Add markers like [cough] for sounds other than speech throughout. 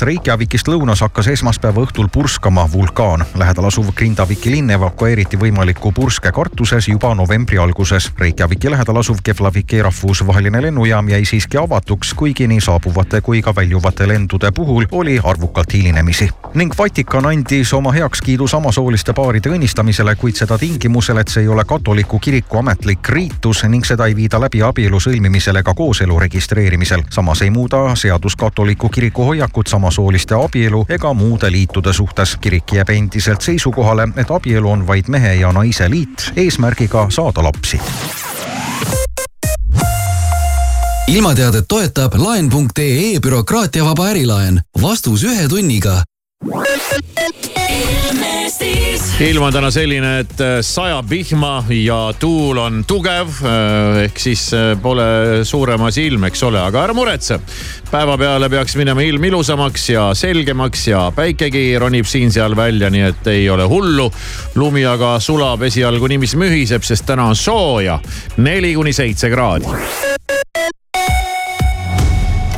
põhjast Reykjavikist lõunas hakkas esmaspäeva õhtul purskama vulkaan. lähedal asuv Grindaviki linn evakueeriti võimaliku purske kartuses juba novembri alguses. Reykjaviki lähedal asuv Keflaviki rahvusvaheline lennujaam jäi siiski avatuks, kuigi nii saabuvate kui ka väljuvate lendude puhul oli arvukalt hilinemisi. ning Vatikan andis oma heakskiidu samasooliste paaride õnnistamisele, kuid seda tingimusel, et see ei ole katoliku kiriku ametlik riitus ning seda ei viida läbi abielu sõlmimisel ega kooselu registreerimisel. samas ei muuda seadus katoliku kiriku hoiakut samasooliste abielu ega muude liitude suhtes. kirik jääb endiselt seisukohale, et abielu on vaid mehe ja naise liit eesmärgiga saada lapsi ilmateadet toetab laen.ee bürokraatiavaba ärilaen. vastus ühe tunniga ilm on täna selline, et äh, sajab vihma ja tuul on tugev. Äh, ehk siis äh, pole suurem asi ilm, eks ole, aga ära muretse. päevapeale peaks minema ilm ilusamaks ja selgemaks ja päikegi ronib siin-seal välja, nii et ei ole hullu. lumi aga sulab esialgu niiviisi mühiseb, sest täna on sooja, neli kuni seitse kraadi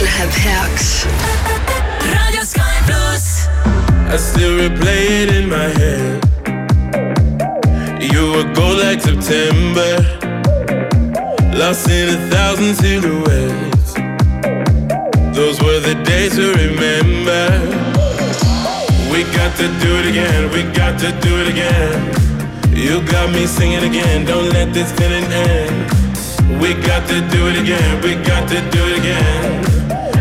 Läheb heaks. raadio Sky pluss. I still replay it in my head. You were gold like September, lost in a thousand silhouettes. Those were the days to remember. We got to do it again, we got to do it again. You got me singing again, don't let this feeling end. We got to do it again, we got to do it again.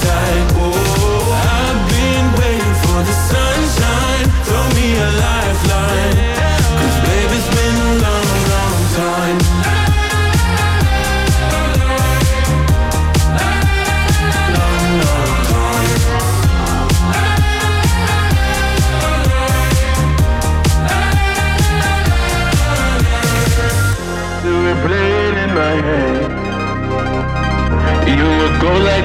an. Oh, I've been waiting for the sunshine. Throw me a lifeline. Cause baby, it's been a long, long time. Long, long time. Do we play it in my head?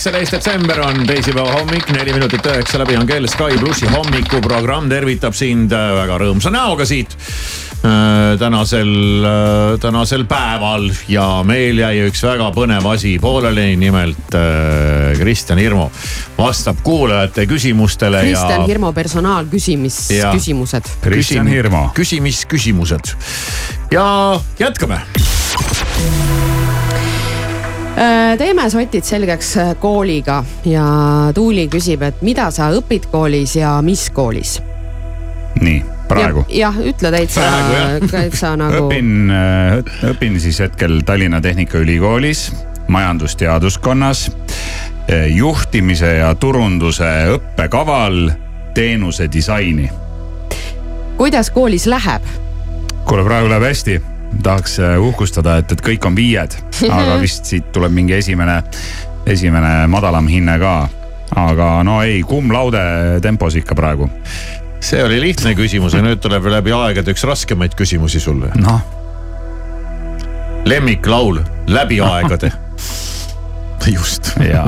Üheksateist detsember on teisipäeva hommik, neli minutit üheksa läbi on kell Sky plussi hommikuprogramm tervitab sind äh, väga rõõmsa näoga siit äh, tänasel, tänasel päeval ja meil jäi üks väga põnev asi pooleli, nimelt äh, Kristjan Hirmu vastab kuulajate küsimustele Kristjan ja Hirmu personaalküsimisküsimused. Kristjan Hirmu. küsimisküsimused ja jätkame. Äh, teeme sotid selgeks äh, kooliga ja Tuuli küsib, et mida sa õpid koolis ja mis koolis? nii, praegu. jah, ütle täitsa [laughs] täitsa nagu. õpin, õpin siis hetkel Tallinna Tehnikaülikoolis majandusteaduskonnas juhtimise ja turunduse õppekaval teenuse disaini. kuidas koolis läheb? kuule, praegu läheb hästi, tahaks eh, uhkustada, et, et kõik on viied, aga [laughs] vist siit tuleb mingi esimene, esimene madalam hinne ka. aga no ei, cum laude tempos ikka praegu. see oli lihtne küsimus ja nüüd tuleb läbi aegade üks raskemaid küsimusi sulle. noh, lemmiklaul läbi [laughs] aegade. just ja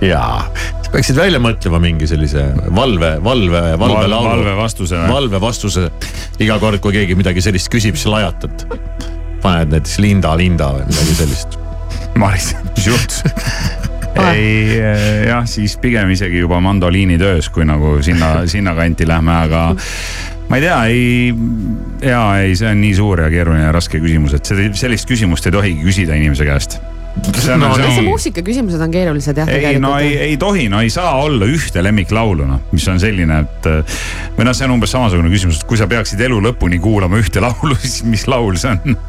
jaa, sa peaksid välja mõtlema mingi sellise valve, valve, valvelaulu. valve vastuse valve vastuse. iga kord, kui keegi midagi sellist küsib, siis lajatad. paned näiteks Linda, Linda või midagi sellist. Maris, mis juhtus? ei jah, siis pigem isegi juba mandoliini töös, kui nagu sinna, sinnakanti lähme, aga ma ei tea, ei, ja ei, see on nii suur ja keeruline ja raske küsimus, et sellist küsimust ei tohigi küsida inimese käest. See on No no,, see see on muusika küsimused on keerulised jah. ei no ei, ei tohi, no ei saa olla ühte lemmiklaulu noh, mis on selline, et või noh, see on umbes samasugune küsimus, et kui sa peaksid elu lõpuni kuulama ühte [laughs] laulu, siis mis laul see on?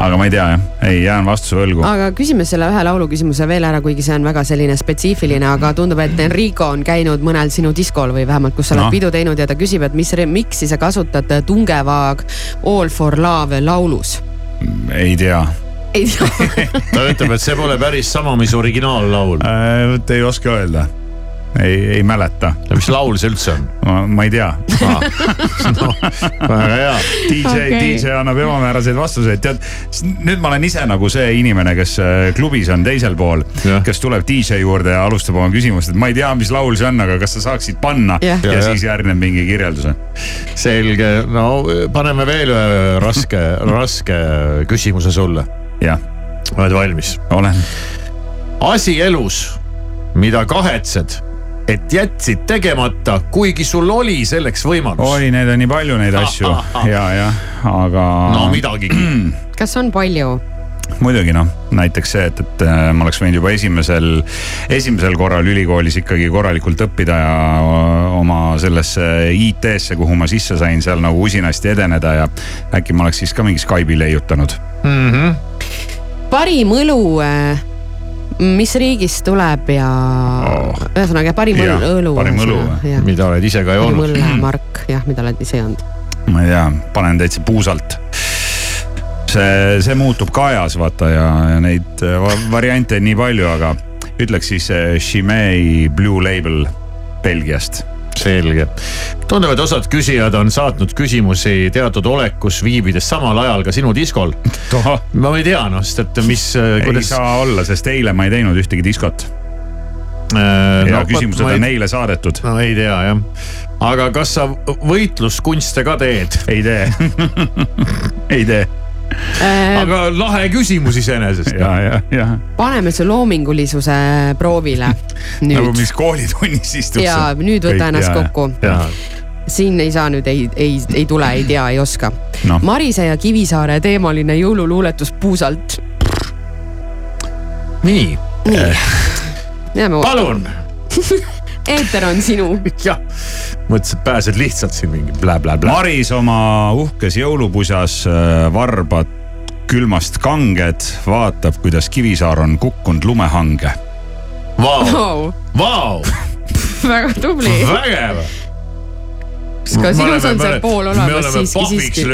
aga ma ei tea jah, ei jään vastuse võlgu. aga küsime selle ühe laulu küsimuse veel ära, kuigi see on väga selline spetsiifiline, aga tundub, et Enrico on käinud mõnel sinu diskol või vähemalt, kus sa oled Noh. pidu teinud ja ta küsib, et mis remix'i sa kasutad Tungeva All for Love laulus. ei tea ei tea, [laughs] ta ütleb, et see pole päris sama, mis originaallaul. äh,. vot ei oska öelda, ei, ei mäleta, mis laul see üldse on? ma ei tea [laughs] no, väga hea. DJ okay., DJ annab ebamääraseid vastuseid, tead. nüüd ma olen ise nagu see inimene, kes äh, klubis on teisel pool kes tuleb DJ juurde ja alustab oma küsimust, et ma ei tea, mis laul see on, aga kas sa saaksid panna ja, Ja, ja siis järgneb mingi kirjeldus. selge, no paneme veel ühe raske, raske küsimuse sulle. jah, oled valmis? olen. asi elus, mida kahetsed, et jätsid tegemata, kuigi sul oli selleks võimalus. oi, neid on nii palju neid asju [laughs] ja, jah, aga no midagigi. [clears throat] kas on palju? muidugi noh, näiteks see, et, et äh, ma oleks võinud juba esimesel, esimesel korral ülikoolis ikkagi korralikult õppida ja äh, oma sellesse IT-sse, kuhu ma sisse sain, seal nagu usinasti edeneda ja äkki ma oleks siis ka mingi Skype'i leiutanud. Parim õlu, mis riigist tuleb ja Oh. ühesõnaga parim Jah, õlu, parim õlu mida oled ise ka parim joonud. õllemark, jah, mida oled ise joonud. ma ei tea, panen täitsa puusalt. see, see muutub ka ajas vaata ja, ja neid äh, va- variante on nii palju, aga ütleks siis äh, Chimay Blue Label Belgiast. selge. tundub, et osad küsijad on saatnud küsimusi teatud olekus viibides samal ajal ka sinu diskol. ma ei tea noh, sest et mis, ei kuidas. saa olla, sest eile ma ei teinud ühtegi diskot Äh, ja küsimused on neile saadetud. no ei tea jah, aga kas sa võitluskunste ka teed? ei tee [laughs] ei tee aga lahe küsimus iseenesest. ja, ja, ja paneme su loomingulisuse proovile [laughs] nagu nüüd mis koolitunnis istud. ja nüüd võta ennast kokku. siin ei saa nüüd, ei, ei, ei tule, ei tea, ei oska Noh. Marise ja Kivisaare teemaline jõululuuletus puusalt. nii, jääme ootama, palun. [laughs] eeter on sinu. [laughs] jah, mõtlesin, et pääsed lihtsalt siin mingi blä-blä-blä. Maris oma uhkes jõulupusas äh, varbad külmast kanged, vaatab, kuidas Kivisaar on kukkunud lumehange. Vau, vau, [laughs] väga tubli. vägev. Ka sinus on see pool olemas siiski, siiski.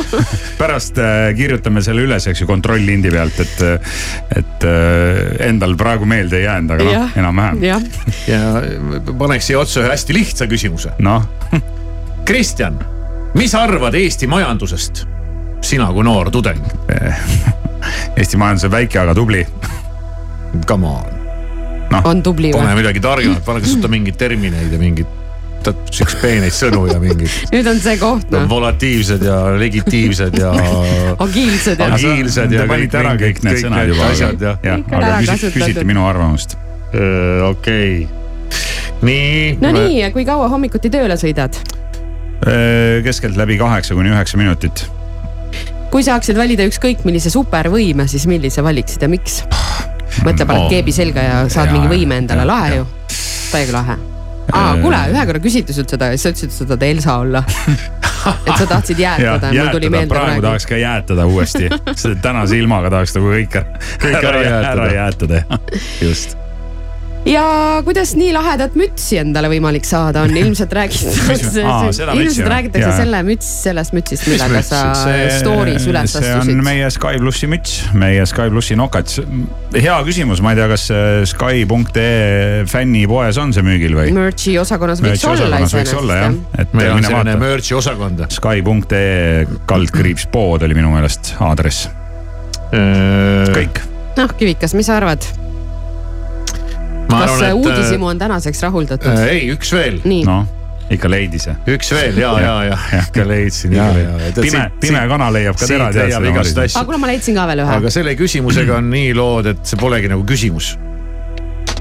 [laughs] pärast äh, kirjutame selle üles, eks ju, kontrolllindi pealt, et, et äh, endal praegu meelde ei jäänud, aga noh enam-vähem. jah, ja paneks siia otsa ühe hästi lihtsa küsimuse. noh, [laughs] Kristjan, mis arvad Eesti majandusest? sina kui noor tudeng, [laughs] Eesti majandus on väike, aga tubli. come on, on tubli pane või? midagi targemat, pane kasuta mingeid termineid ja mingeid tead siukseid peeneid sõnu ja mingid [laughs] nüüd on see koht noh, volatiivsed ja legitiivsed ja [laughs] agiilsed ja Agiilsed ja panite ära kõik- kõik need kõik sõnad juba, asjad, jah. Kõik on aga ära küsi- kasutatud. küsiti minu arvamust. Okei. nii. no nii, kui kaua hommikuti tööle sõidad? keskeltläbi kaheksa kuni üheksa minutit. kui saaksid valida ükskõik millise supervõime, siis millise valiksid ja miks? mõtle, paned Oh. keebi selga ja saad Jaa, mingi võime endale, lahe ju. täiega lahe. aa, kuule, ühe korra küsiti sult seda ja siis sa ütlesid, et sa tahad Elsa olla. et sa tahtsid [laughs] jäätada mul tuli meelde praegu praegu. tahaks ka jäätada uuesti, tänase ilmaga tahaks nagu kõik, kõik ära jäätada. ära jäätada, just. Ja kuidas nii lahedat mütsi endale võimalik saada on, ilmselt räägitakse ilmselt räägitakse Jaa. selle müts, sellest mütsist, millega sa story's üles see on astusid. meie Sky plussi müts, meie Sky plussi nokats. hea küsimus, ma ei tea, kas äh, Sky.ee fännipoes on see müügil või? Merch'i osakonnas võiks Merch'i olla osakonnas võiks olla jah iseenesest, et meil on selline merch'i osakond. Sky.ee kaldkriips pood oli minu meelest aadress, kõik. noh, Kivikas, mis sa arvad, kas arvan, et. uudishimu on tänaseks rahuldatud? äh, ei, üks veel, noh, ikka leidis ja. üks veel ja, ja, ja ikka leidsin ja, ja. pime, pime kana leiab ka tera, aga kuule, ma leidsin ka veel ühe aga. selle küsimusega on nii lood, et see polegi nagu küsimus.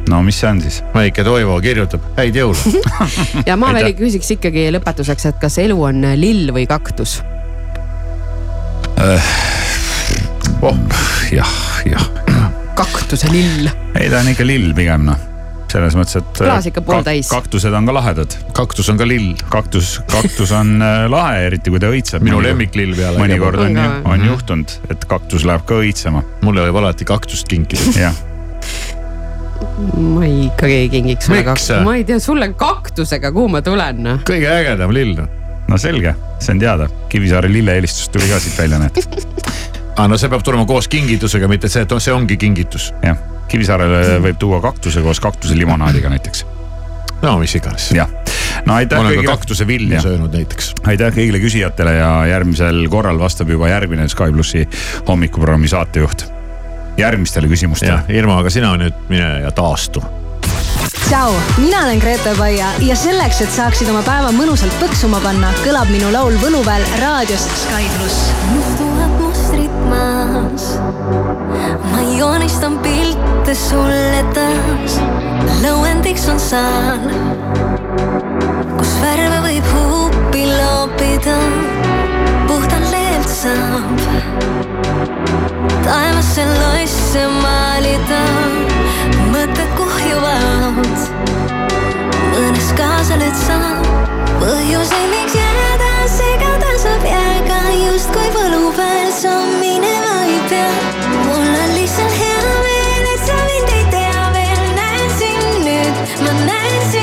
no mis see on siis? väike Toivo kirjutab, häid jõule. [laughs] [laughs] ja ma veel küsiks ikkagi lõpetuseks, et kas elu on lill või kaktus? oh, jah, jah. Kaktuse lill. ei, ta on ikka lill pigem noh, selles mõttes, et. Klaas ikka pooltäis. kaktused on ka lahedad, kaktus on ka lill, kaktus, kaktus on äh, lahe, eriti kui ta õitseb. minu lemmiklill peale. mõnikord on, On juhtunud, et kaktus läheb ka õitsema, mulle võib alati kaktust kinkida. [laughs] jah. ma ei, ikkagi ei kingiks sulle Miks? kaktus, ma ei tea, sulle kaktusega, kuhu ma tulen noh. kõige ägedam lill. no selge, see on teada, Kivisaare lilleeelistus tuli ka siit välja, näed. [laughs] aga no see peab tulema koos kingitusega, mitte see, et see ongi kingitus. jah, Kivisaarele võib tuua kaktuse koos kaktuse limonaadiga näiteks, no mis iganes. jah. no aitäh ma olen ka kõigile, kaktuse vilja Jah. söönud näiteks. aitäh kõigile küsijatele ja järgmisel korral vastab juba järgmine Sky plussi hommikuprogrammi saatejuht. järgmistele küsimustele Irma, aga sina nüüd mine ja taastu. tšau, mina olen Grete Paia ja selleks, et saaksid oma päeva mõnusalt põksuma panna, kõlab minu laul Võluväel raadiost Sky pluss. maas. ma joonistan pilte sulle taas. lõuendiks on saal, kus värve võib huupi loopida. puhtalt leelt saab taevasse loisse maalida, mõtted kuhjuvad. mõnes kaasa lööd sa põhjuseid, miks jääda segada veel, näen sind nüüd, ma näen sind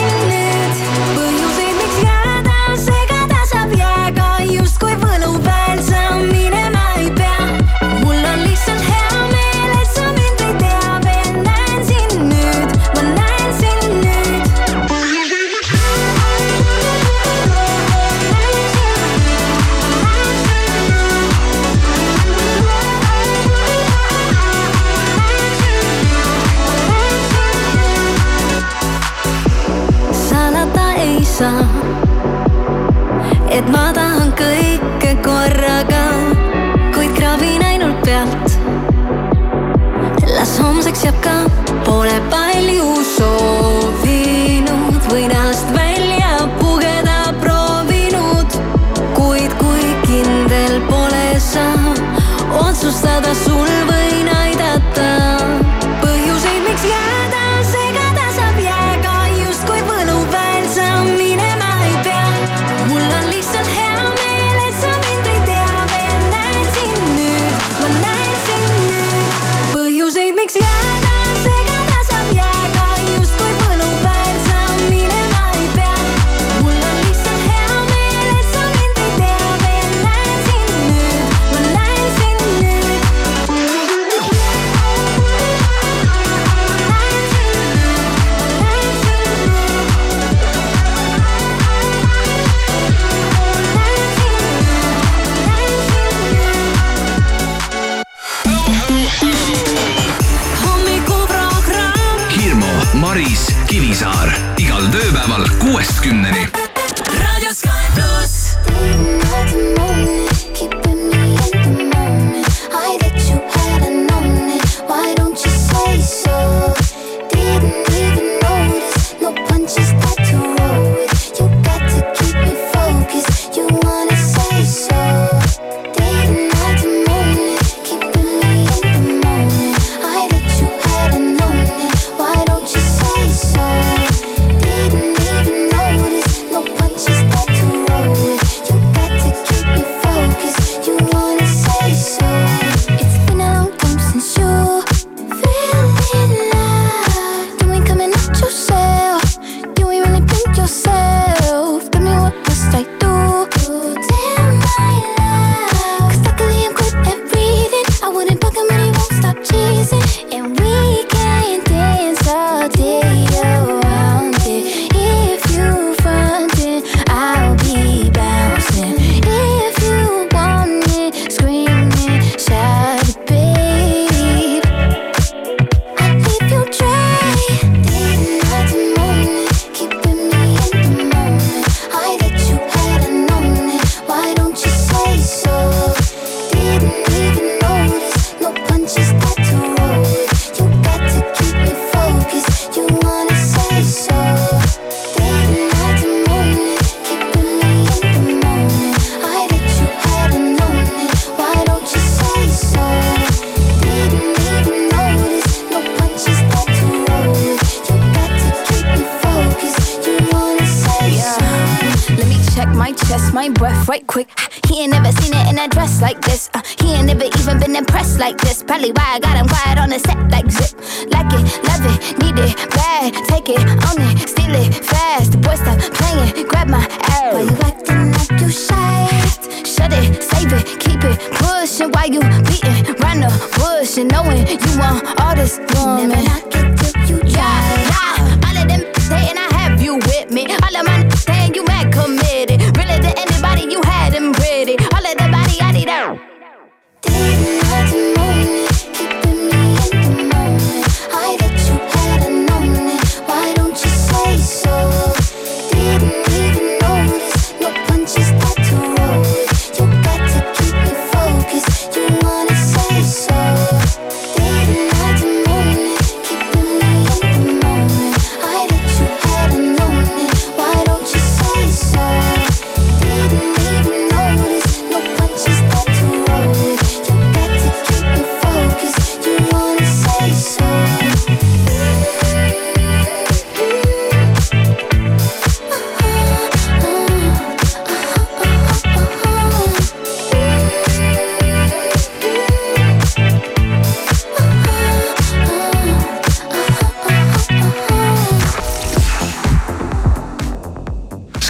Why you acting like you shy? Shut it, save it, keep it pushing. Why you beating round the bush and knowing you want all this woman? Never knock it till you try. Yeah, yeah. All of them saying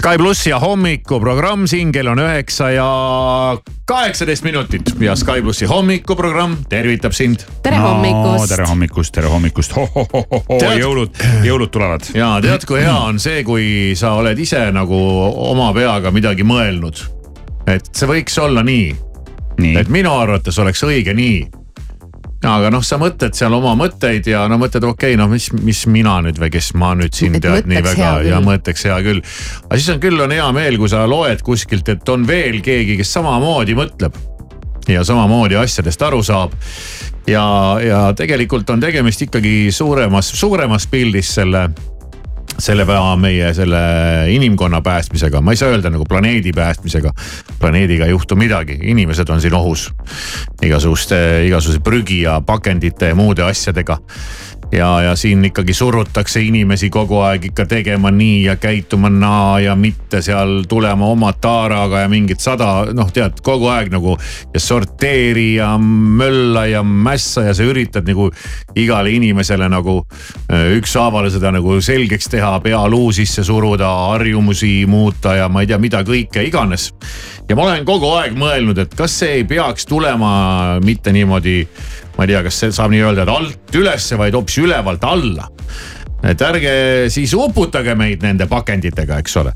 Sky pluss ja hommikuprogramm siin kell on üheksa ja kaheksateist minutit ja Sky plussi hommikuprogramm tervitab sind. tere hommikust. tere hommikust, tere hommikust, Tead- jõulud, jõulud tulevad. ja tead, kui hea on see, kui sa oled ise nagu oma peaga midagi mõelnud. et see võiks olla nii, nii. et minu arvates oleks õige nii. Aga noh, sa mõtled seal oma mõtteid ja no mõtled, okei okay,, no mis, mis mina nüüd või kes ma nüüd siin tead nii väga ja mõtleks hea küll. aga siis on küll on hea meel, kui sa loed kuskilt, et on veel keegi, kes samamoodi mõtleb ja samamoodi asjadest aru saab. ja, ja tegelikult on tegemist ikkagi suuremas, suuremas pildis selle selle pea meie selle inimkonna päästmisega, ma ei saa öelda nagu planeedi päästmisega. planeediga ei juhtu midagi, inimesed on siin ohus. Igasuguste, igasuguse prügi ja pakendite ja muude asjadega ja, ja siin ikkagi surutakse inimesi kogu aeg ikka tegema nii ja käituma naa ja mitte seal tulema oma taaraga ja mingit sada, noh tead kogu aeg nagu ja sorteeri ja mölla ja mässa ja sa üritad nagu igale inimesele nagu öö, ükshaaval seda nagu selgeks teha, pea luu sisse suruda, harjumusi muuta ja ma ei tea, mida kõike iganes. ja ma olen kogu aeg mõelnud, et kas see ei peaks tulema mitte niimoodi ma ei tea, kas see saab nii öelda, et alt ülesse, vaid hoopis ülevalt alla. et ärge siis uputage meid nende pakenditega, eks ole.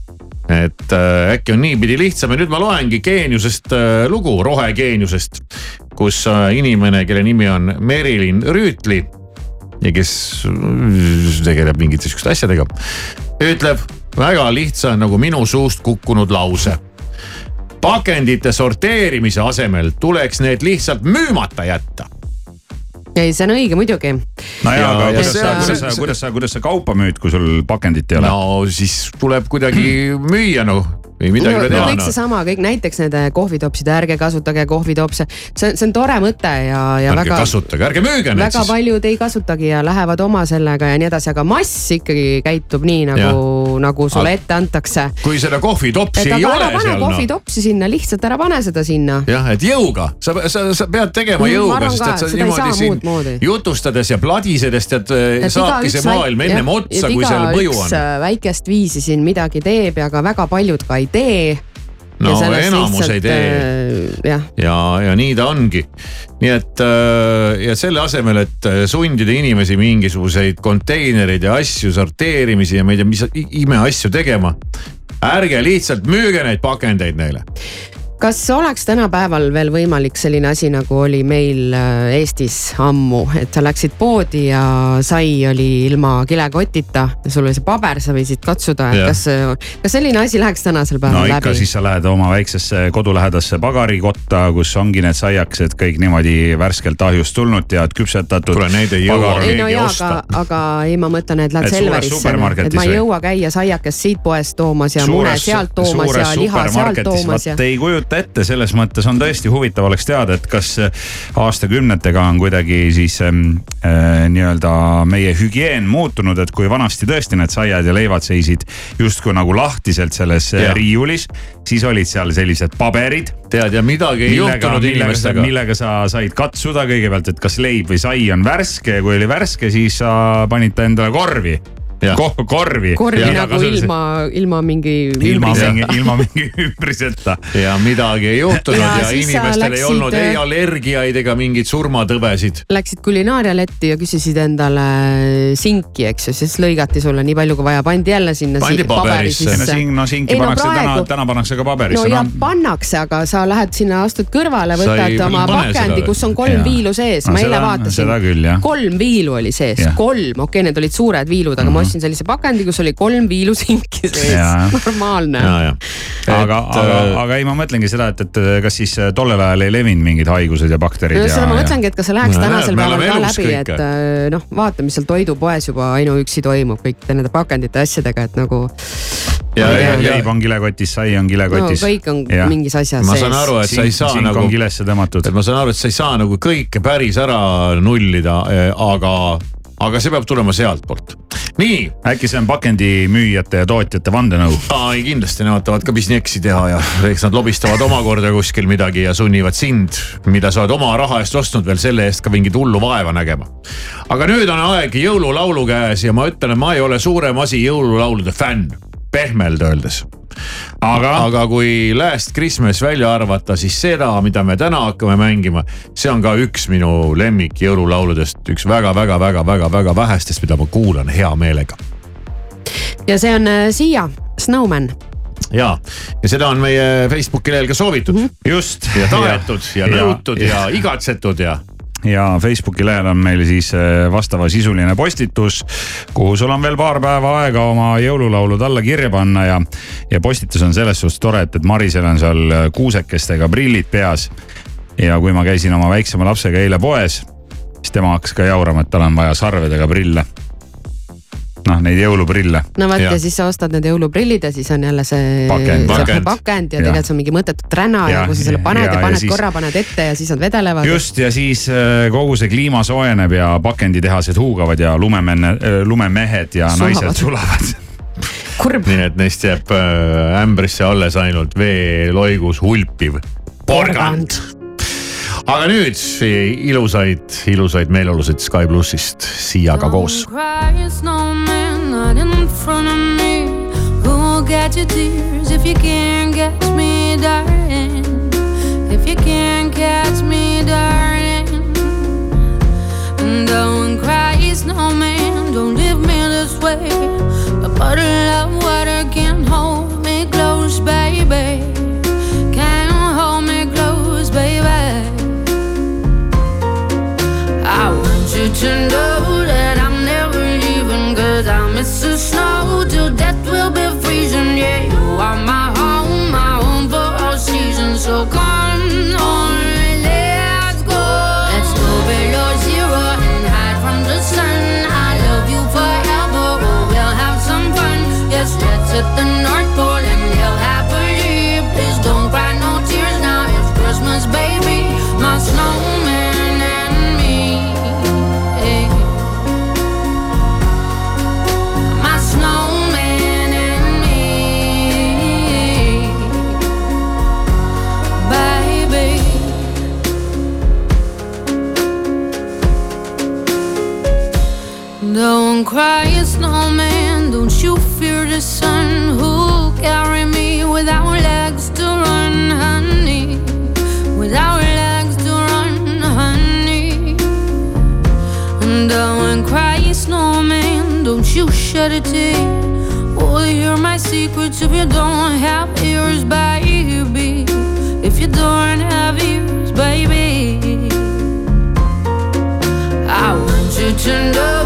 et äh, äkki on niipidi lihtsam ja nüüd ma loengi geeniusest äh, lugu, rohegeeniusest, kus äh, inimene, kelle nimi on Merilin Rüütli ja kes äh, tegeleb mingite siukeste asjadega, ütleb väga lihtsa nagu minu suust kukkunud lause pakendite sorteerimise asemel tuleks need lihtsalt müümata jätta ei, see on õige muidugi. no ja, Ja- aga ja kuidas see- sa, kuidas see- sa, kuidas sa, kuidas sa kaupa müüd, kui sul pakendit ei ole? no siis tuleb kuidagi müüa noh, ei midagi no, ei ole no teha kõik seesama, kõik näiteks need kohvitopsid, ärge kasutage kohvitopse, see on, see on tore mõte ja, ja ärge väga, kasutage, ärge müüge neid väga siis. paljud ei kasutagi ja lähevad oma sellega ja nii edasi, aga mass ikkagi käitub nii nagu, nagu sulle ette antakse. kui seda kohvitopsi ei ole ära pane seal noh. kohvitopsi sinna, lihtsalt ära pane seda sinna. jah, et jõuga, sa, sa, sa pead tegema Mm, jõuga, sest et sa niimoodi siin jutustades ja pladisedes tead, Et saabki see maailm ennem otsa, kui seal mõju on. väikest viisi siin midagi teeb ja ka väga paljud ka ei tee. No enamus ei tee. jah, ja, ja nii ta ongi. nii et äh, ja selle asemel, et äh, sundida inimesi mingisuguseid konteinereid ja asju sorteerimisi ja ma ei tea, mis imeasju tegema. ärge lihtsalt müüge neid pakendeid neile. Kas oleks tänapäeval veel võimalik selline asi, nagu oli meil äh, Eestis ammu, et sa läksid poodi ja sai oli ilma kilekotita ja sul oli see paber, sa võisid katsuda, et kas, kas selline asi läheks tänasel no päeval ikka, läbi? siis sa lähed oma väiksesse kodulähedasse pagarikotta, kus ongi need saiakesed kõik niimoodi värskelt ahjust tulnud, tead, küpsetatud. Kuule, neid ei jõua ei no jaa, aga, aga ei, ma mõtlen, et lähed Et suures Selverisse, et ma ei või? jõua käia saiakest siit poest toomas ja mune sealt toomas ja liha sealt toomas ja ei kujuta ette, selles mõttes on tõesti huvitav oleks teada, et kas aastakümnetega on kuidagi siis ähm, äh, nii-öelda meie hügieen muutunud, et kui vanasti tõesti need saiad ja leivad seisid justkui nagu lahtiselt selles äh, Jah. riiulis, siis olid seal sellised paberid tead ja midagi ei millega, juhtunud millega, inimestega. millega sa said katsuda kõigepealt, et kas leib või sai on värske ja kui oli värske, siis sa panid ta endale korvi. Ko korvi. korvi nagu ilma, ilma mingi. ilma mingi, ilma mingi ümbriseta. ja midagi ei juhtunud Ja ja, ja inimestel ei läksid, olnud ei allergiaid ega mingeid surmatõbesid. Läksid kulinaarialetti ja küsisid endale sinki, eks ju, siis lõigati sulle nii palju kui vaja, pandi jälle sinna. Pandi paberisse. no siin, no siingi Ei, no pannakse täna praegu-, täna pannakse ka no paberisse ja no,. pannakse, aga sa lähed sinna, astud kõrvale, võtad ei oma pakendi, kus on kolm Jaa. viilu sees, No ma eile vaatasin. kolm viilu oli sees kolm, okei okay,, need olid suured viilud, aga ma ostsin sellise pakendi, kus oli kolm viilu sinki sees normaalne. aga, aga äh,, aga ei, ma mõtlengi seda, et, et kas siis tollel ajal ei levinud mingid haigused ja bakterid no ja. seda ma mõtlengi, et kas see läheks No tänasel päeval ka läbi, kõik. et äh, noh, vaata, mis seal toidupoes juba ainuüksi toimub kõikide nende pakendite asjadega, et nagu. ja, ja, ja leib on kilekotis, sai on kilekotis no kõik on Jah. mingis asjas ma sees. saan aru, et sa ei saa Sink nagu kilesse tõmmatud. et ma saan aru, et sa ei saa nagu kõike päris ära nullida, aga, aga see peab tulema sealtpoolt. nii. äkki see on pakendimüüjate ja tootjate vandenõu? ei kindlasti nemad tahavad ka bisnieks teha ja eks nad lobistavad omakorda kuskil midagi ja sunnivad sind, mida sa oled oma raha eest ostnud veel selle eest ka mingit hullu vaeva nägema. aga nüüd on aeg jõululaulu käes ja ma ütlen, et ma ei ole suurem asi jõululaulude fänn, pehmelt öeldes. aga, aga kui Last Christmas välja arvata, siis seda, mida me täna hakkame mängima, see on ka üks minu lemmik jõululauludest, üks väga-väga-väga-väga-väga vähestest, mida ma kuulan hea meelega ja see on äh, Siia, Snowman. ja, ja seda on meie Facebooki lehel ka soovitud mm. -hmm. just. ja tahetud [laughs] ja, ja nõutud ja, ja igatsetud ja. Ja Facebooki lehel on meil siis äh, vastavasisuline postitus, kuhu sul on veel paar päeva aega oma jõululaulud alla kirja panna ja, ja postitus on selles suhtes tore, et, et Marisel on seal äh, kuusekestega prillid peas. ja kui ma käisin oma väiksema lapsega eile poes, siis tema hakkas ka jaurama, et tal on vaja sarvedega prille. noh, neid jõuluprille. no vot ja. ja siis sa ostad need jõuluprillid ja siis on jälle see Pakend. Pakend. pakend ja Jah. tegelikult see on mingi mõttetu träna ja, Ja, ja kui sa selle paned ja, ja- ja ja paned siis- korra, paned ette ja siis nad vedelevad. just ja siis äh, kogu see kliima soojeneb ja pakenditehased huugavad ja lumemenne, lumemehed ja Sulavad. naised sulavad. kurb. nii et neist jääb äh, ämbrisse alles ainult veeloigus hulpiv porgand. Aga nüüd ilusaid, ilusaid meeleolusid Sky plussist Siiaga koos. Catch your tears if you can't catch me, darling? If you can't catch me, darling. And don't cry, snowman, don't leave me this way. A bottle of Don't snowman. Don't you fear the sun? Who'll carry me without legs to run, honey? Without legs to run, honey. And uh, don't cry, snowman. Don't you shed a tear. Oh, hear my secrets if you don't have ears, baby. If you don't have ears, baby. I want you to know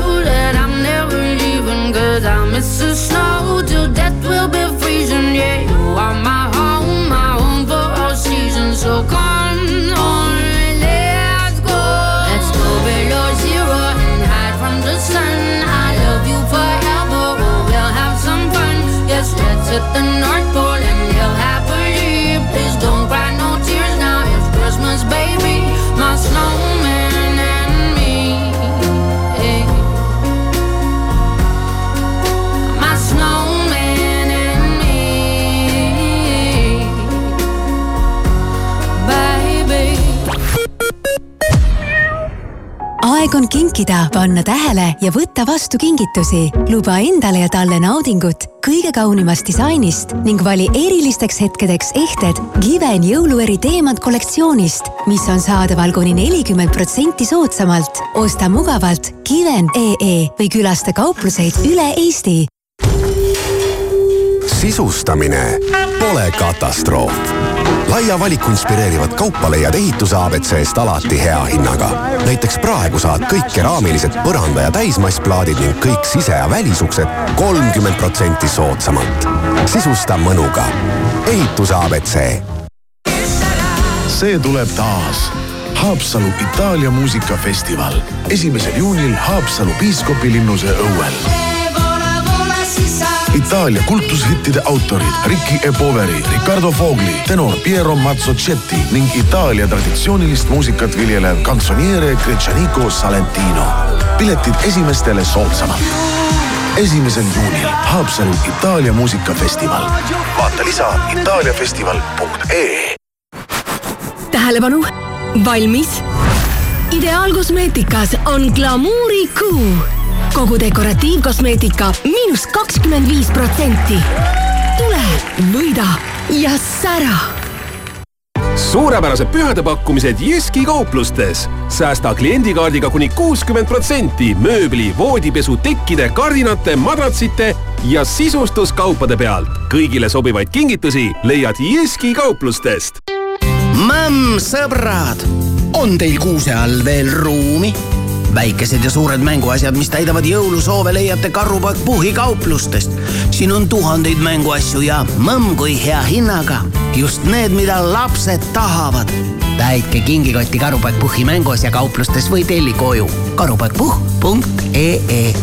I snow. Till death will be on kinkida, panna tähele ja võtta vastu kingitusi. luba endale ja talle naudingut kõige kaunimast disainist ning vali erilisteks hetkedeks ehted Given jõulueri teemant kollektsioonist, mis on saadaval kuni nelikümmend protsenti soodsamalt. osta mugavalt Given.ee või külasta kaupluseid üle Eesti sisustamine pole katastroof. Laia valiku inspireerivat kaupa leiad ehituse abc-st alati hea hinnaga. näiteks praegu saad kõik keraamilised põranda- ja täismassplaadid ning kõik sise- ja välisuksed kolmkümmend protsenti soodsamalt. sisusta mõnuga. ehituse abc. see tuleb taas. Haapsalu Itaalia muusikafestival esimesel juunil Haapsalu piiskopilinnuse õuel Itaalia kultushittide autorid Ricky E. Poveri, Riccardo Fogli, tenor Piero Mazzocetti ning Itaalia traditsioonilist muusikat viljelev kantsoniere Gretšaniko Salentino. piletid esimestele soodsamalt. esimesel juunil Haapsalu Itaalia muusikafestival. vaata lisa itaaliafestival.ee tähelepanu, valmis? ideaalkosmeetikas on glamuurikuu. Kogu dekoratiivkosmeetika miinus kakskümmend viis protsenti. tule, võida ja sära suurepärased pühadepakkumised Jyski kauplustes. säästa kliendikaardiga kuni kuuskümmend protsenti mööbli, voodipesu, tekkide, kardinate, madratsite ja sisustuskaupade pealt. kõigile sobivaid kingitusi leiad Jyski kauplustest. Mõmm, sõbrad, on teil kuuse all veel ruumi? Väikesed ja suured mänguasjad, mis täidavad jõulusoove, leiate Karupakk Puhhi kauplustest. siin on tuhandeid mänguasju ja mõmm kui hea hinnaga. just need, mida lapsed tahavad. täitke kingikotti Karupakk Puhhi mänguasja kauplustes või telli koju karupakkpuhh.ee.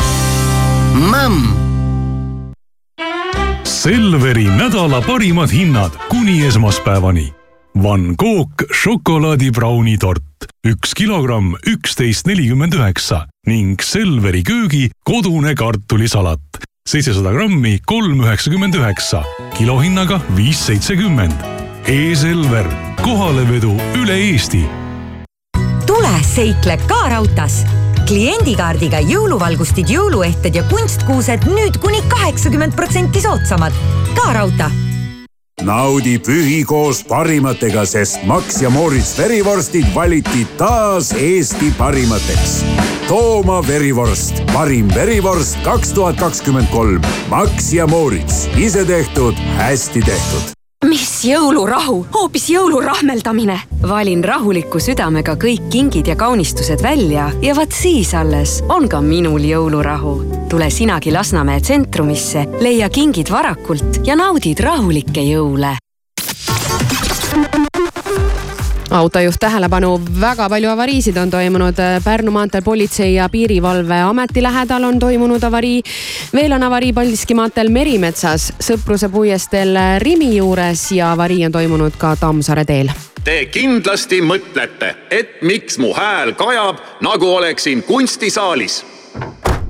mõmm Selveri nädala parimad hinnad kuni esmaspäevani. Van Gogh šokolaadibrauni tort, üks kilogramm, üksteist nelikümmend üheksa ning Selveri köögi kodune kartulisalat, seitsesada grammi, kolm üheksakümmend üheksa, kilohinnaga viis seitsekümmend. E-Selver, kohalevedu üle Eesti tule seikle ka raudtees. kliendikaardiga jõuluvalgustid, jõuluehted ja kunstkuused nüüd kuni kaheksakümmend protsenti soodsamad. ka raudtee naudi pühi koos parimatega, sest Max ja Moritz verivorstid valiti taas Eesti parimateks. Tooma verivorst, parim verivorst kaks tuhat kakskümmend kolm. Max ja Moritz, ise tehtud, hästi tehtud mis jõulurahu, hoopis jõulurahmeldamine. valin rahuliku südamega kõik kingid ja kaunistused välja ja vaat siis alles on ka minul jõulurahu. tule sinagi Lasnamäe tsentrumisse, leia kingid varakult ja naudid rahulikke jõule autojuht tähelepanu, väga palju avariisid on toimunud Pärnu maanteel Politsei- ja Piirivalveameti lähedal on toimunud avarii. veel on avarii Paldiski maanteel Merimetsas, Sõpruse puiesteel Rimi juures ja avarii on toimunud ka Tammsaare teel. Te kindlasti mõtlete, et miks mu hääl kajab, nagu oleksin kunstisaalis.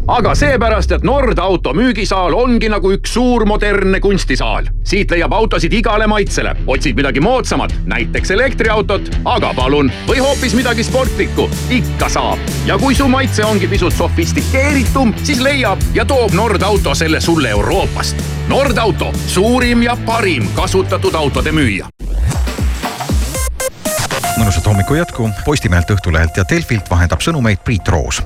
Aga seepärast, et Nord auto müügisaal ongi nagu üks suur modernne kunstisaal. siit leiab autosid igale maitsele. otsid midagi moodsamat, näiteks elektriautot, aga palun, või hoopis midagi sportlikku, ikka saab. ja kui su maitse ongi pisut sofistikeeritum, siis leiab ja toob Nord auto selle sulle Euroopast. Nord auto, suurim ja parim kasutatud autode müüja mõnusat hommiku jätku Postimehelt, Õhtulehelt ja Delfilt vahendab sõnumeid Priit Roos.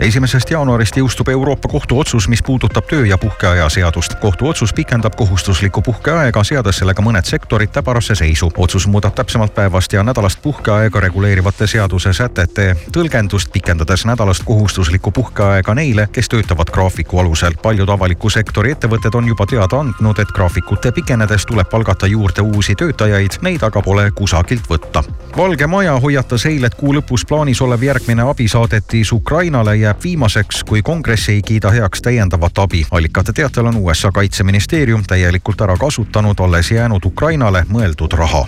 esimesest jaanuarist jõustub Euroopa Kohtu otsus, mis puudutab töö ja puhkeaja seadust. kohtuotsus pikendab kohustuslikku puhkeaega, seades sellega mõned sektorid täbarasse seisu. otsus muudab täpsemalt päevast ja nädalast puhkeaega reguleerivate seaduse sätete tõlgendust, pikendades nädalast kohustuslikku puhkeaega neile, kes töötavad graafiku alusel. paljud avaliku sektori ettevõtted on juba teada andnud, et graafikute pikenedes tuleb palgata juurde uusi töötajaid, neid aga pole kusagilt võtta. Valge Maja hoiatas eile, et kuu lõpus plaanis olev järgmine abisaadetis Ukrainale jääb viimaseks, kui kongress ei kiida heaks täiendavat abi. allikate teatel on USA kaitseministeerium täielikult ära kasutanud alles jäänud Ukrainale mõeldud raha.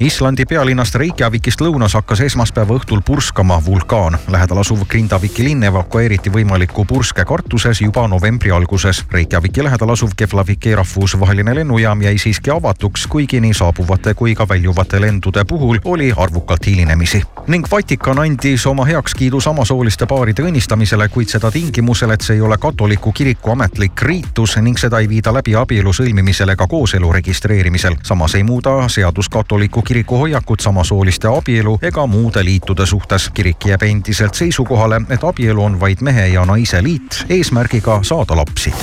Islandi pealinnast Reykjavikist lõunas hakkas esmaspäeva õhtul purskama vulkaan. lähedal asuv Grindaviki linn evakueeriti võimaliku purske kartuses juba novembri alguses. Reykjaviki lähedal asuv Keflaviki rahvusvaheline lennujaam jäi siiski avatuks, kuigi nii saabuvate kui ka väljuvate lendude puhul oli arvukalt hilinemisi. ning Vatikan andis oma heakskiidu samasooliste paaride õnnistamisele, kuid seda tingimusel, et see ei ole katoliku kiriku ametlik riitus ning seda ei viida läbi abielu sõlmimisel ega kooselu registreerimisel. samas ei muuda seadus katoliku kiriku hoiakut samasooliste abielu ega muude liitude suhtes. kirik jääb endiselt seisukohale, et abielu on vaid mehe ja naise liit eesmärgiga saada lapsi.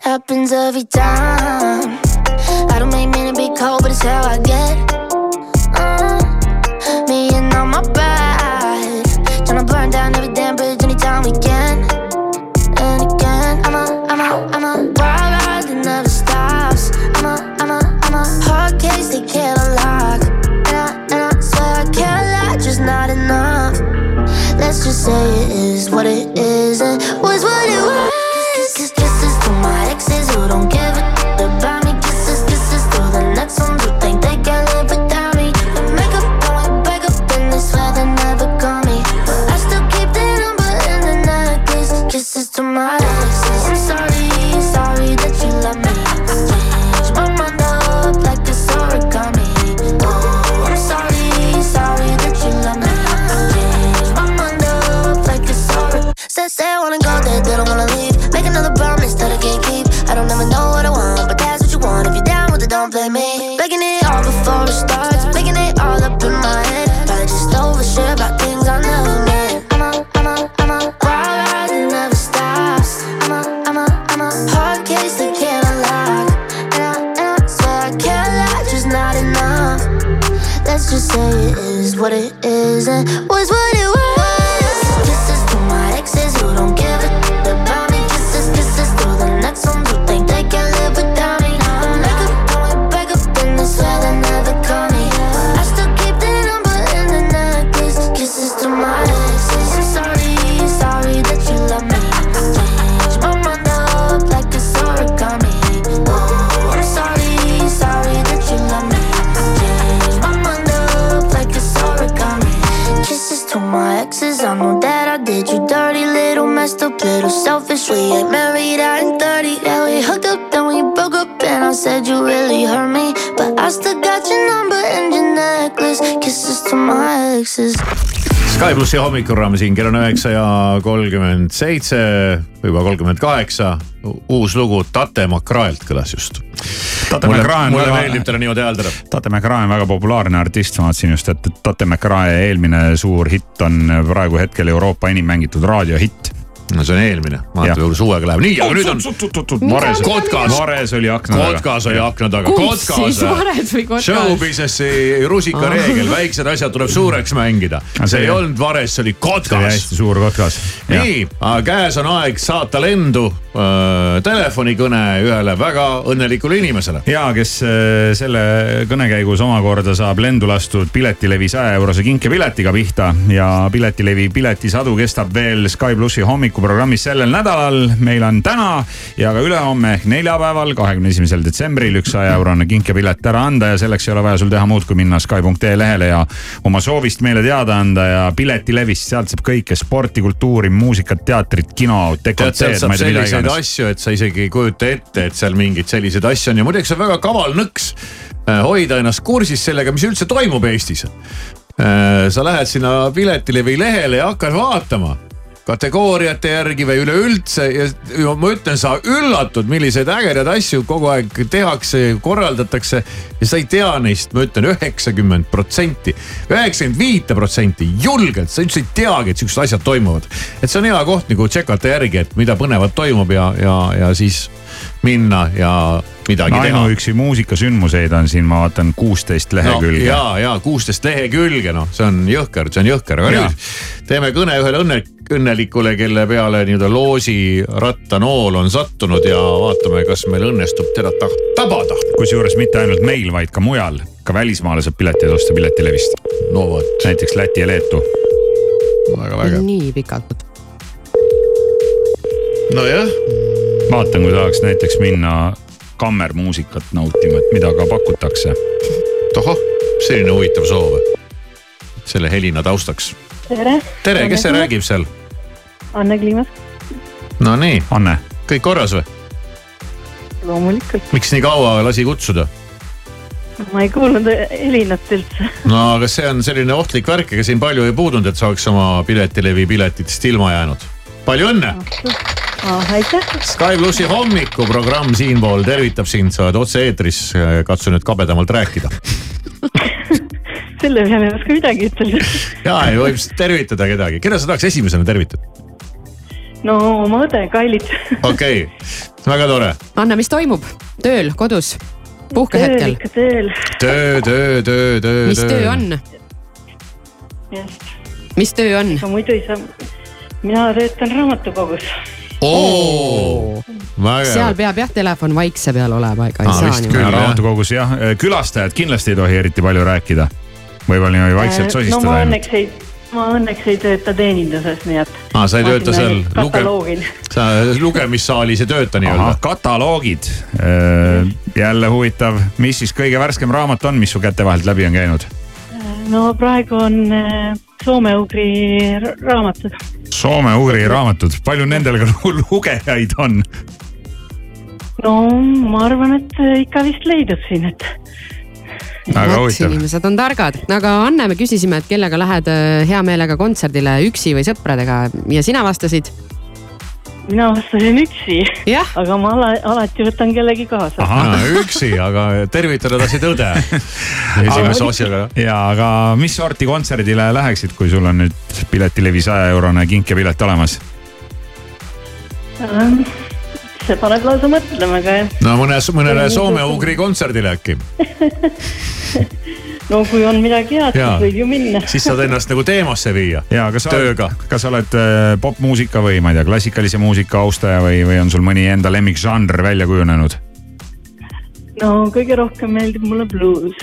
Happens every time. I don't make to be cold, but it's how I get. Uh, me and all my pride. Tryna burn down every damn bridge anytime we can. And again, I'm a, I'm a, I'm a wild ride that never stops. I'm a, I'm a, I'm a hard case they can't unlock. And I, and I swear I can't lie, just not enough. Let's just say it is what it is We ain't married, I ain't 30. Yeah, we hooked up, then we broke up, and I said you really hurt me. But I still got your number and your necklace. Kisses to my exes. Sky plussi hommikuraam siin kell on üheksa ja kolmkümmend seitse, juba kolmkümmend kaheksa. uus lugu Tate Makraelt kõlas just. Tate McRae on mulle väga- meeldib teda niimoodi hääldada. Tate McRae on väga populaarne artist, ma vaatasin just, et Tate McRae eelmine suur hitt on praegu hetkel Euroopa enim mängitud raadiohitt. No see on eelmine, vaata võib-olla suvega läheb, nii, aga nüüd on. Kotkas, Vares oli akna taga. kotkas oli akna taga, Kus siis, kotkas. Kotkas? Showbusinessi rusikareegel, väiksed asjad tuleb suureks mängida. see ei olnud Vares, see oli kotkas. hästi suur kotkas. nii, käes on aeg saata lendu äh, telefonikõne ühele väga õnnelikule inimesele. ja kes äh, selle kõne käigus omakorda saab lendu lastud Piletilevi saja eurose kinkepiletiga pihta ja Piletilevi piletisadu kestab veel Sky plussi hommikuprogrammis sellel nädalal. meil on täna ja ka ülehomme ehk neljapäeval, kahekümne esimesel detsembril üks saja eurone kinkepilet ära anda ja selleks ei ole vaja sul teha muud, kui minna Sky.ee lehele ja oma soovist meile teada anda ja Piletilevist, sealt saab kõike sporti, kultuuri, muusikat, teatrit, kino, dekolteed, ma ei tea mida iganes. asju, et sa isegi ei kujuta ette, et seal mingeid selliseid asju on ja muideks on väga kaval nõks äh, hoida ennast kursis sellega, mis üldse toimub Eestis. sa lähed sinna Piletilevi lehele ja hakkad vaatama kategooriate järgi või üleüldse ja, ma ütlen, sa üllatud, milliseid ägedaid asju kogu aeg tehakse, korraldatakse. ja sa ei tea neist, ma ütlen üheksakümmend protsenti, üheksakümmend viite protsenti julgelt, sa üldse ei teagi, et siuksed asjad toimuvad. et see on hea koht nagu tšekata järgi, et mida põnevat toimub ja, ja, ja siis minna ja midagi no, teha ainuüksi muusikasündmuseid on siin, ma vaatan, kuusteist lehekülge no, ja, ja kuusteist lehekülge, noh, see on jõhker, see on jõhker, aga Ja. nüüd teeme kõne ühele õnne, õnnelikule, kelle peale nii-öelda loosirattanool on sattunud ja vaatame, kas meil õnnestub teda ta tabada. kusjuures mitte ainult meil, vaid ka mujal, ka välismaale saab pileteid osta Piletilevist. no vot. näiteks Läti ja Leetu. väga vägev. nii pikalt. nojah. Vaatan, kui tahaks näiteks minna kammermuusikat nautima, et mida ka pakutakse. tohoh, selline huvitav soov. selle helina taustaks. tere. tere, kes see räägib seal? Anne Kliimas, Nonii. Anne. kõik korras või? loomulikult. miks nii kaua lasi kutsuda? ma ei kuulnud helinat üldse. no kas see on selline ohtlik värk, ega siin palju ei puudunud, et sa oleks oma Piletilevi piletitest ilma jäänud? palju õnne. Ah, aitäh. Sky plussi hommikuprogramm siinpool tervitab sind, sa oled otse-eetris, katsu nüüd kabedamalt rääkida. [laughs] selle peale ei oska midagi ütelda. ja, ei võib tervitada kedagi, keda sa tahaks esimesena tervitada? no oma õde Kailit. [laughs] okei okay., väga tore. Anne, mis toimub? tööl, kodus, puhkehetkel? ikka tööl. töö, töö, töö, töö. mis töö on? just. mis töö on? muidu ei saa, mina töötan raamatukogus. oo, seal peab jah telefon vaikse peal olema, ega ei saa niimoodi. raamatukogus jah, külastajad kindlasti ei tohi eriti palju rääkida. võib-olla niimoodi vaikselt no ma sosistada ainult. õnneks ei, ma õnneks ei tööta teeninduses, nii et. aa, sa ei tööta seal luge-, kataloogil. sa lugemissaalis ei tööta nii-öelda? kataloogid, jälle huvitav, mis siis kõige värskem raamat on, mis su käte vahelt läbi on käinud? no praegu on äh, soome-ugri ra- raamatud. Soome-ugri raamatud, palju nendel ka lu- lugejaid on? no ma arvan, et ikka vist leidub siin, et väga huvitav. inimesed on targad, aga Anne, me küsisime, et kellega lähed äh, hea meelega kontserdile, üksi või sõpradega ja sina vastasid. Mina vastasin üksi. aga ma ala, alati võtan kellegi kaasa. üksi, aga tervitada tahtsid õde [laughs] esimese osjaga. ja aga mis sorti kontserdile läheksid, kui sul on nüüd piletilevi saja eurone kinkepilet olemas? Ähm, see paneb lausa mõtlema, aga no mõne, mõnele soome-ugri kontserdile äkki. [laughs] no kui on midagi head, siis võib ju minna. [laughs] siis saad ennast nagu teemasse viia. ja kas sa oled kas sa oled äh, popmuusika või ma ei tea, klassikalise muusika austaja või, või on sul mõni enda lemmikžanr välja kujunenud? no kõige rohkem meeldib mulle bluus.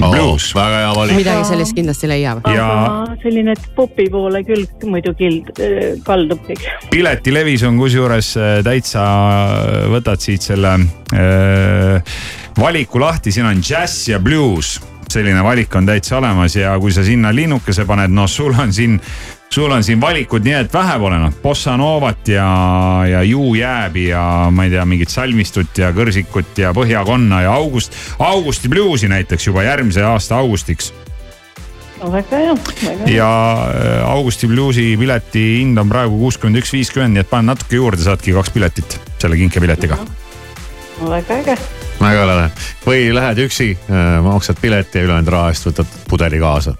bluus, väga hea valik. midagi sellist kindlasti leiab. aga selline popi poole küll muidu kild, kaldub kõik. piletilevis on kusjuures äh, täitsa, võtad siit selle äh, valiku lahti, siin on džäss ja bluus. Selline valik on täitsa olemas ja kui sa sinna linnukese paned, noh, sul on siin, sul on siin valikud nii et vähe pole noh, bossa novat ja, ja Ju jääbi ja ma ei tea, mingit salmistut ja kõrsikut ja põhjakonna ja august, augusti bluusi näiteks juba järgmise aasta augustiks no väga hea, väga hea. ja äh, Augusti bluusi pileti hind on praegu kuuskümmend üks, viiskümmend, nii et pane natuke juurde, saadki kaks piletit selle kinkepiletiga. no väga äge. Väga lahe või lähed üksi, maksad pileti ja ülejäänud raha eest võtad pudeli kaasa.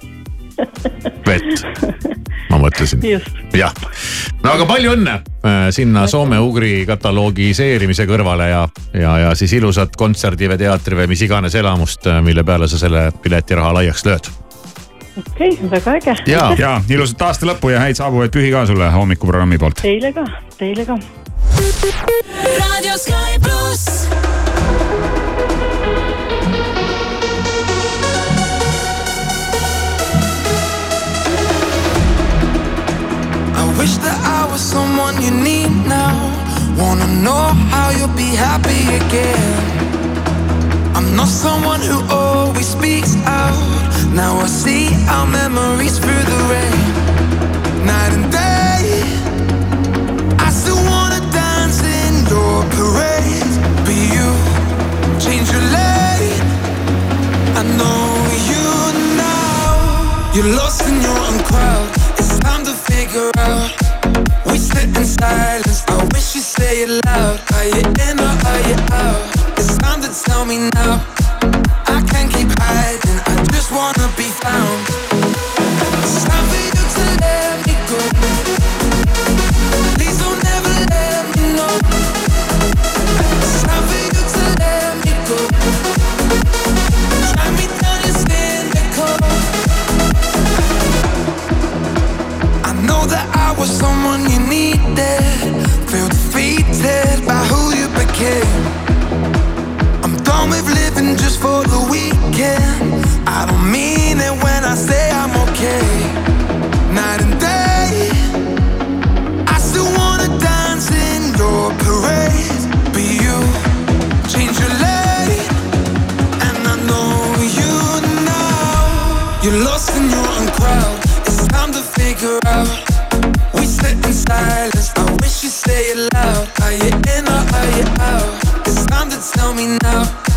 vett, ma mõtlesin. jah, no aga palju õnne äh, sinna soome-ugri katalogiseerimise kõrvale ja, ja, ja siis ilusat kontserdi või teatri või mis iganes elamust, mille peale sa selle piletiraha laiaks lööd. okei okay,, väga äge. ja, ja ilusat aasta lõppu ja häid saabuvaid pühi ka sulle hommikuprogrammi poolt. Teile ka, teile ka. Radio Sky pluss. Wish that I was someone you need now. Wanna know how you'll be happy again. I'm not someone who always speaks out. Now I see our memories through the rain. Night and day. I still wanna dance in your parade. But you change your lane. I know you now. You're lost in your own crowd. Figure out. We sit in silence. I wish you say it loud. Are you in or are you out? It's time to tell me now. I can't keep hiding. I just wanna be found. Was someone you needed. Feel defeated by who you became. I'm done with living just for the weekend. I don't mean it when I say I'm okay. Night and day, I still wanna dance in your parade. But you change your lane, and I know you now. You're lost in your own crowd. It's time to figure out. Silence. I wish you say it loud. Are you in or are you out? It's time to tell me now.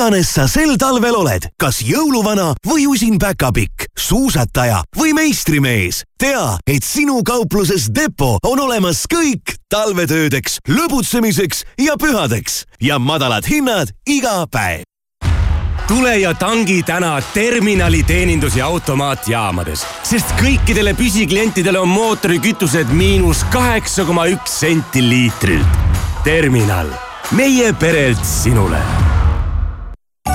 Iganes sa sel talvel oled, kas jõuluvana või usin päkapikk, suusataja või meistrimees, tea, et sinu kaupluses Depo on olemas kõik talvetöödeks, lõbutsemiseks ja pühadeks. Ja madalad hinnad iga päev. Tule ja tangi täna terminali teenindus- ja automaatjaamades, sest kõikidele püsiklientidele on mootorikütused miinus kaheksa koma üks senti liitrilt. terminal, meie perelt sinule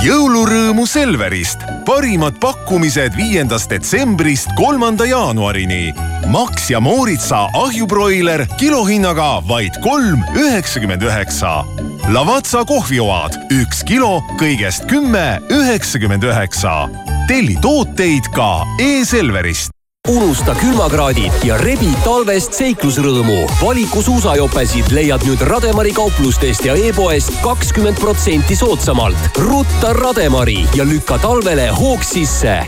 jõulurõõmu Selverist. parimad pakkumised viiendast detsembrist kolmanda jaanuarini. Max ja Mooritsa ahjubroiler kilohinnaga vaid kolm üheksakümmend üheksa. Lavazza kohvioad üks kilo kõigest kümme üheksakümmend üheksa. telli tooteid ka e-Selverist unusta külmakraadid ja rebi talvest seiklusrõõmu. valiku suusajopesid leiad nüüd Rademari kauplustest ja e-poest kakskümmend protsenti soodsamalt. rutta Rademari ja lükka talvele hoog sisse.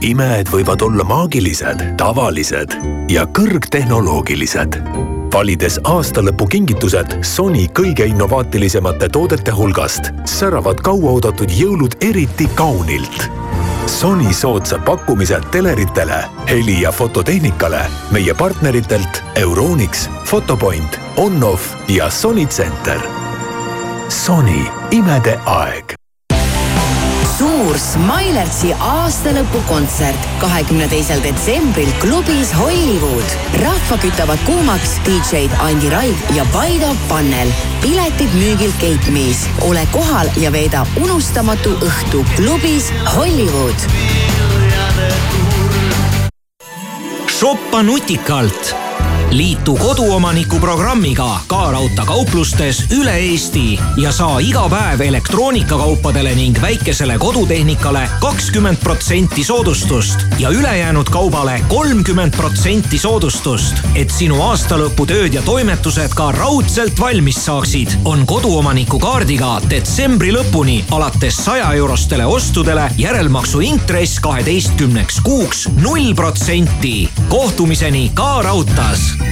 imed võivad olla maagilised, tavalised ja kõrgtehnoloogilised. valides aastalõpukingitused Sony kõige innovaatilisemate toodete hulgast, säravad kauaoodatud jõulud eriti kaunilt Sony soodsad pakkumised teleritele, heli- ja fototehnikale meie partneritelt Euronix, Fotopoint, Onoff ja Sony Center. Sony, imede aeg suur Smilertsi aastalõpukontsert kahekümne teisel detsembril klubis Hollywood. rahva kütavad kuumaks DJ-d Andi Raig ja Paido Pannel. piletid müügil Gate Me's. ole kohal ja veeda unustamatu õhtu klubis Hollywood. shoppa nutikalt liitu koduomaniku programmiga Ka Raudtee kauplustes üle Eesti ja saa iga päev elektroonikakaupadele ning väikesele kodutehnikale kakskümmend protsenti soodustust ja ülejäänud kaubale kolmkümmend protsenti soodustust. et sinu aastalõputööd ja toimetused ka raudselt valmis saaksid, on koduomaniku kaardiga detsembri lõpuni alates saja eurostele ostudele järelmaksu intress kaheteistkümneks kuuks null protsenti. kohtumiseni Ka Raudtees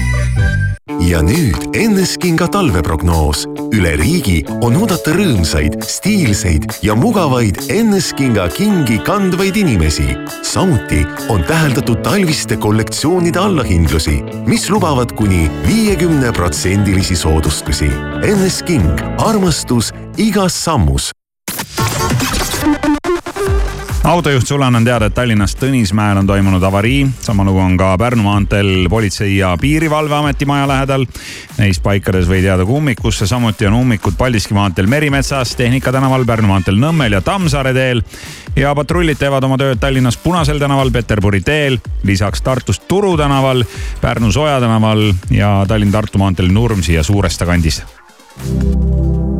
ja nüüd Enneskinga talveprognoos. üle riigi on oodata rõõmsaid, stiilseid ja mugavaid Enneskinga kingi kandvaid inimesi. samuti on täheldatud talviste kollektsioonide allahindlusi, mis lubavad kuni viiekümne protsendilisi soodustusi. Ennesking, armastus igas sammus autojuht Sulan on teada, et Tallinnas Tõnismäel on toimunud avarii. sama lugu on ka Pärnu maanteel Politsei- ja Piirivalveameti maja lähedal. Neis paikades võid jääda ka ummikusse, samuti on ummikud Paldiski maanteel Merimetsas, Tehnika tänaval, Pärnu maanteel Nõmmel ja Tammsaare teel. ja patrullid teevad oma tööd Tallinnas Punasel tänaval, Peterburi teel, lisaks Tartus Turu tänaval, Pärnu Soja tänaval ja Tallinn-Tartu maanteel Nurmsi ja Suuresta kandis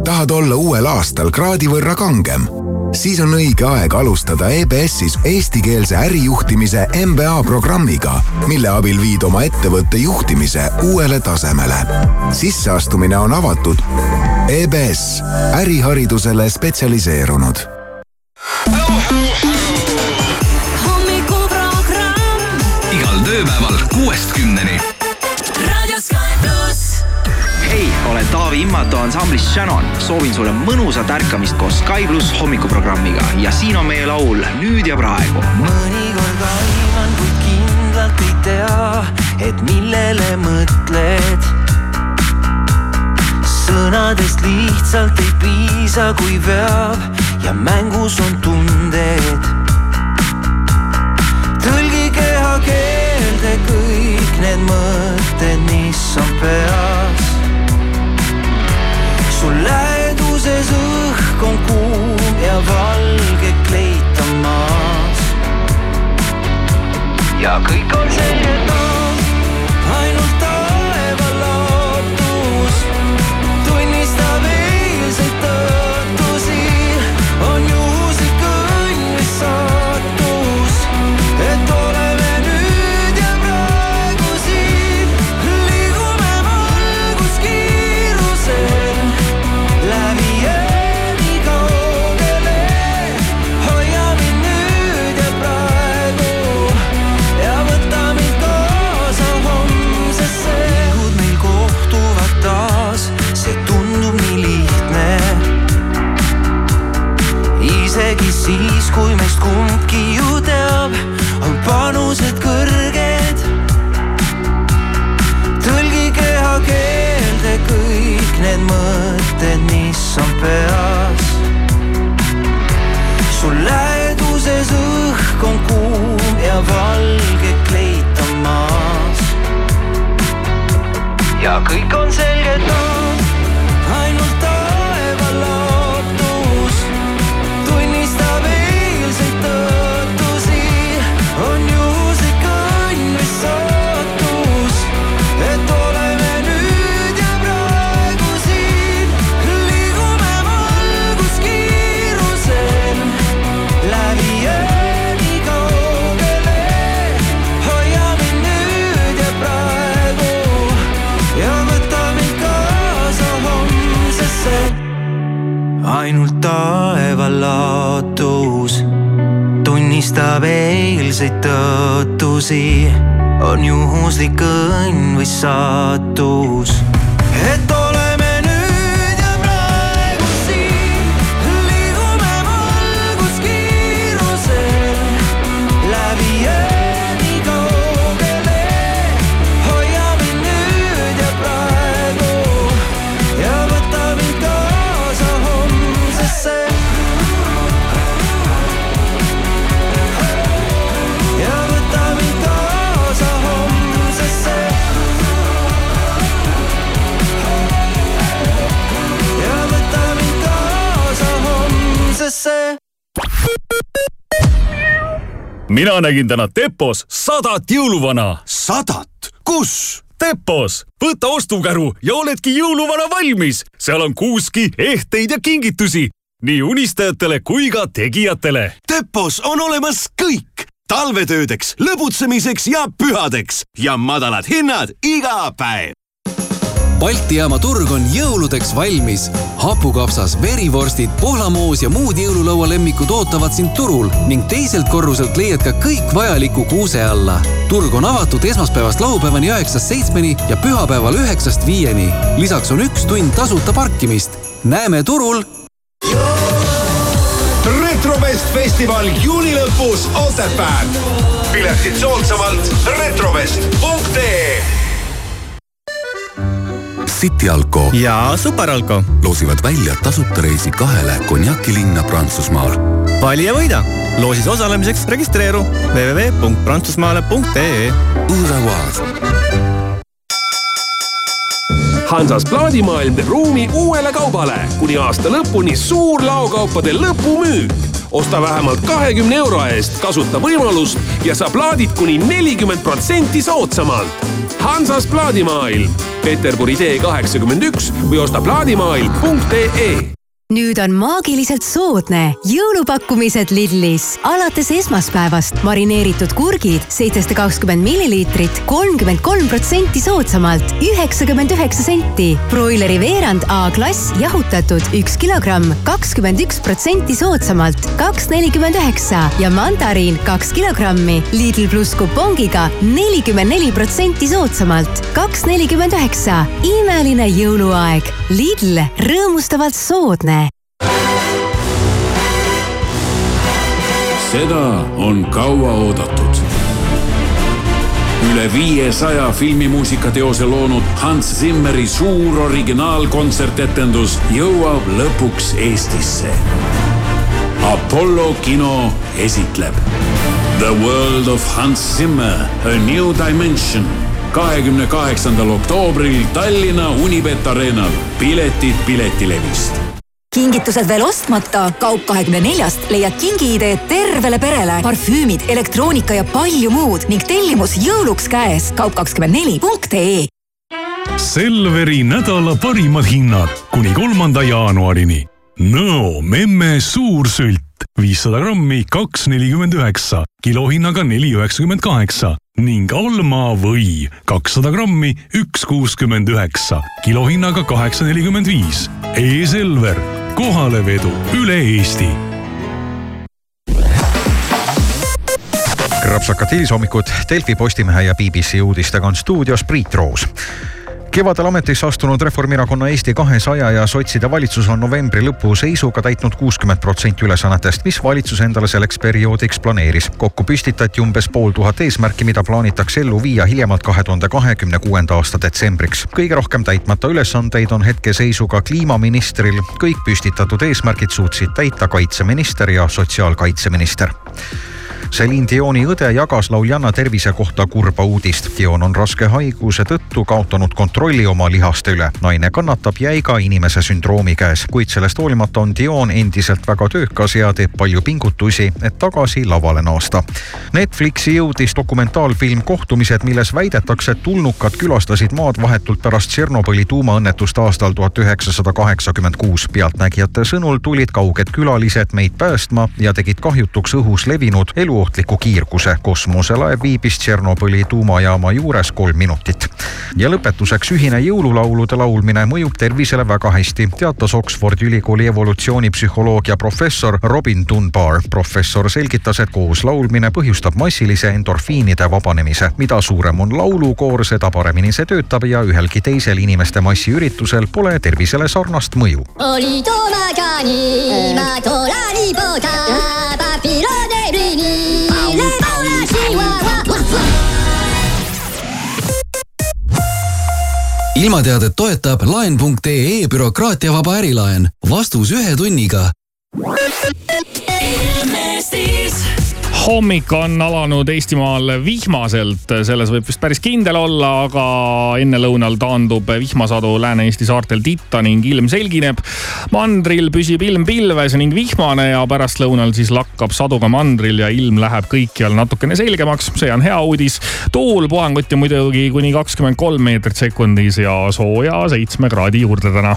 tahad olla uuel aastal kraadi võrra kangem? Siis on õige aeg alustada EBS-is eestikeelse ärijuhtimise MBA programmiga, mille abil viid oma ettevõtte juhtimise uuele tasemele. sisseastumine on avatud. EBS, äriharidusele spetsialiseerunud igal tööpäeval kuuest kümneni. hei, olen Taavi Immatu ansamblist Shannon. soovin sulle mõnusat ärkamist koos Sky pluss hommikuprogrammiga ja siin on meie laul Nüüd ja praegu. mõnikord aiman, kuid kindlalt ei tea, et millele mõtled. sõnadest lihtsalt ei piisa, kui veab ja mängus on tunded. Ja kõik on selge peas. su läheduses õhk on kuum ja valge kleit on maas. ja kõik on selge taas, ainult taeva laatus tunnistab eilseid tõotusi, on juhuslik õnn või saatus, mina nägin täna Depos sadat jõuluvana. sadat? kus? Depos, võta ostukäru ja oledki jõuluvana valmis. seal on kuuski, ehteid ja kingitusi nii unistajatele kui ka tegijatele. Depos on olemas kõik talvetöödeks, lõbutsemiseks ja pühadeks ja madalad hinnad iga päev. Balti jaama turg on jõuludeks valmis. hapukapsas, verivorstid, pohlamoos ja muud jõululaualemmikud ootavad sind turul ning teiselt korruselt leiad ka kõik vajaliku kuuse alla. turg on avatud esmaspäevast laupäevani üheksast seitsmeni ja pühapäeval üheksast viieni. lisaks on üks tund tasuta parkimist. näeme turul retrovest festival juuni lõpus Otepääl. piletid soodsamalt retrovest.ee City Alko ja Superalko loosivad välja tasuta reisi kahele konjakilinna Prantsusmaal. vali ja võida. loosis osalemiseks registreeru www.prantsusmaale.ee. Hansas plaadimaailm teeb ruumi uuele kaubale. kuni aasta lõpuni suur laokaupade lõpumüük. Osta vähemalt kahekümne euro eest, kasuta võimalust ja saa plaadid kuni nelikümmend protsenti soodsamalt. Hansas plaadimaailm, Peterburi tee kaheksakümmend üks või osta plaadimaailm.ee nüüd on maagiliselt soodne jõulupakkumised Lidlis. alates esmaspäevast marineeritud kurgid seitsesada kakskümmend milliliitrit, kolmkümmend kolm protsenti soodsamalt, üheksakümmend üheksa senti. broileri veerand A-klass jahutatud üks kilogramm, kakskümmend üks protsenti soodsamalt, kaks nelikümmend üheksa ja mandariin kaks kilogrammi Lidl pluss kupongiga nelikümmend neli protsenti soodsamalt, kaks nelikümmend üheksa. imeline jõuluaeg. Lidl, rõõmustavalt soodne seda on kaua oodatud. üle viiesaja filmimuusikateose loonud Hans Zimmeri suur originaalkontsertetendus jõuab lõpuks Eestisse. Apollo kino esitleb The World of Hans Zimmer, A New Dimension kahekümne kaheksandal oktoobril Tallinna Unibet Arenal. piletid Piletilevist kingitused veel ostmata, kaup kahekümne neljast leiad kingiideed tervele perele, parfüümid, elektroonika ja palju muud ning tellimus jõuluks käes. kaup kakskümmend neli punkt ee. Selveri nädala parimad hinnad kuni kolmanda jaanuarini. Nõo memme suursült viissada grammi, kaks nelikümmend üheksa, kilohinnaga neli üheksakümmend kaheksa ning Alma või kakssada grammi, üks kuuskümmend üheksa, kilohinnaga kaheksa nelikümmend viis. E-Selver, kohalevedu üle Eesti. Krapsakad hilishommikut Delfi, Postimehe ja BBC uudistega on stuudios Priit Roos kevadel ametisse astunud Reformierakonna Eesti kahesaja ja sotside valitsus on novembri lõpu seisuga täitnud kuuskümmend protsenti ülesannetest, mis valitsus endale selleks perioodiks planeeris. kokku püstitati umbes pool tuhat eesmärki, mida plaanitakse ellu viia hiljemalt kahe tuhande kahekümne kuuenda aasta detsembriks. kõige rohkem täitmata ülesandeid on hetkeseisuga kliimaministril. kõik püstitatud eesmärgid suutsid täita kaitseminister ja sotsiaalkaitseminister Celine Dioni õde jagas lauljanna tervise kohta kurba uudist. Dion on raske haiguse tõttu kaotanud kontrolli oma lihaste üle. naine kannatab jäiga inimese sündroomi käes, kuid sellest hoolimata on Dion endiselt väga töökas ja teeb palju pingutusi, et tagasi lavale naasta. Netflixi jõudis dokumentaalfilm Kohtumised, milles väidetakse, et tulnukad külastasid maad vahetult pärast Tšernobõli tuumaõnnetust aastal tuhat üheksasada kaheksakümmend kuus. pealtnägijate sõnul tulid kauged külalised meid päästma ja tegid kahjutuks õhus levinud elu eluohtliku kiirguse. kosmoselaev viibis Tšernobõli tuumajaama juures kolm minutit. ja lõpetuseks ühine jõululaulude laulmine mõjub tervisele väga hästi, teatas Oxfordi ülikooli evolutsioonipsühholoogia professor Robin Dunbar. professor selgitas, et koos laulmine põhjustab massilise endorfiinide vabanemise. mida suurem on laulukoor, seda paremini see töötab ja ühelgi teisel inimeste massiüritusel pole tervisele sarnast mõju. oli tomaga nii, ma tolani poda, papillon ilmateadet toetab laen.ee bürokraatiavaba ärilaen. vastus ühe tunniga. Hommik on alanud Eestimaal vihmaselt, selles võib vist päris kindel olla, aga ennelõunal taandub vihmasadu Lääne-Eesti saartel titta ning ilm selgineb. mandril püsib ilm pilves ning vihmane ja pärastlõunal siis lakkab sadu ka mandril ja ilm läheb kõikjal natukene selgemaks. see on hea uudis. tuul puhanguti muidugi kuni kakskümmend kolm meetrit sekundis ja sooja seitsme kraadi juurde täna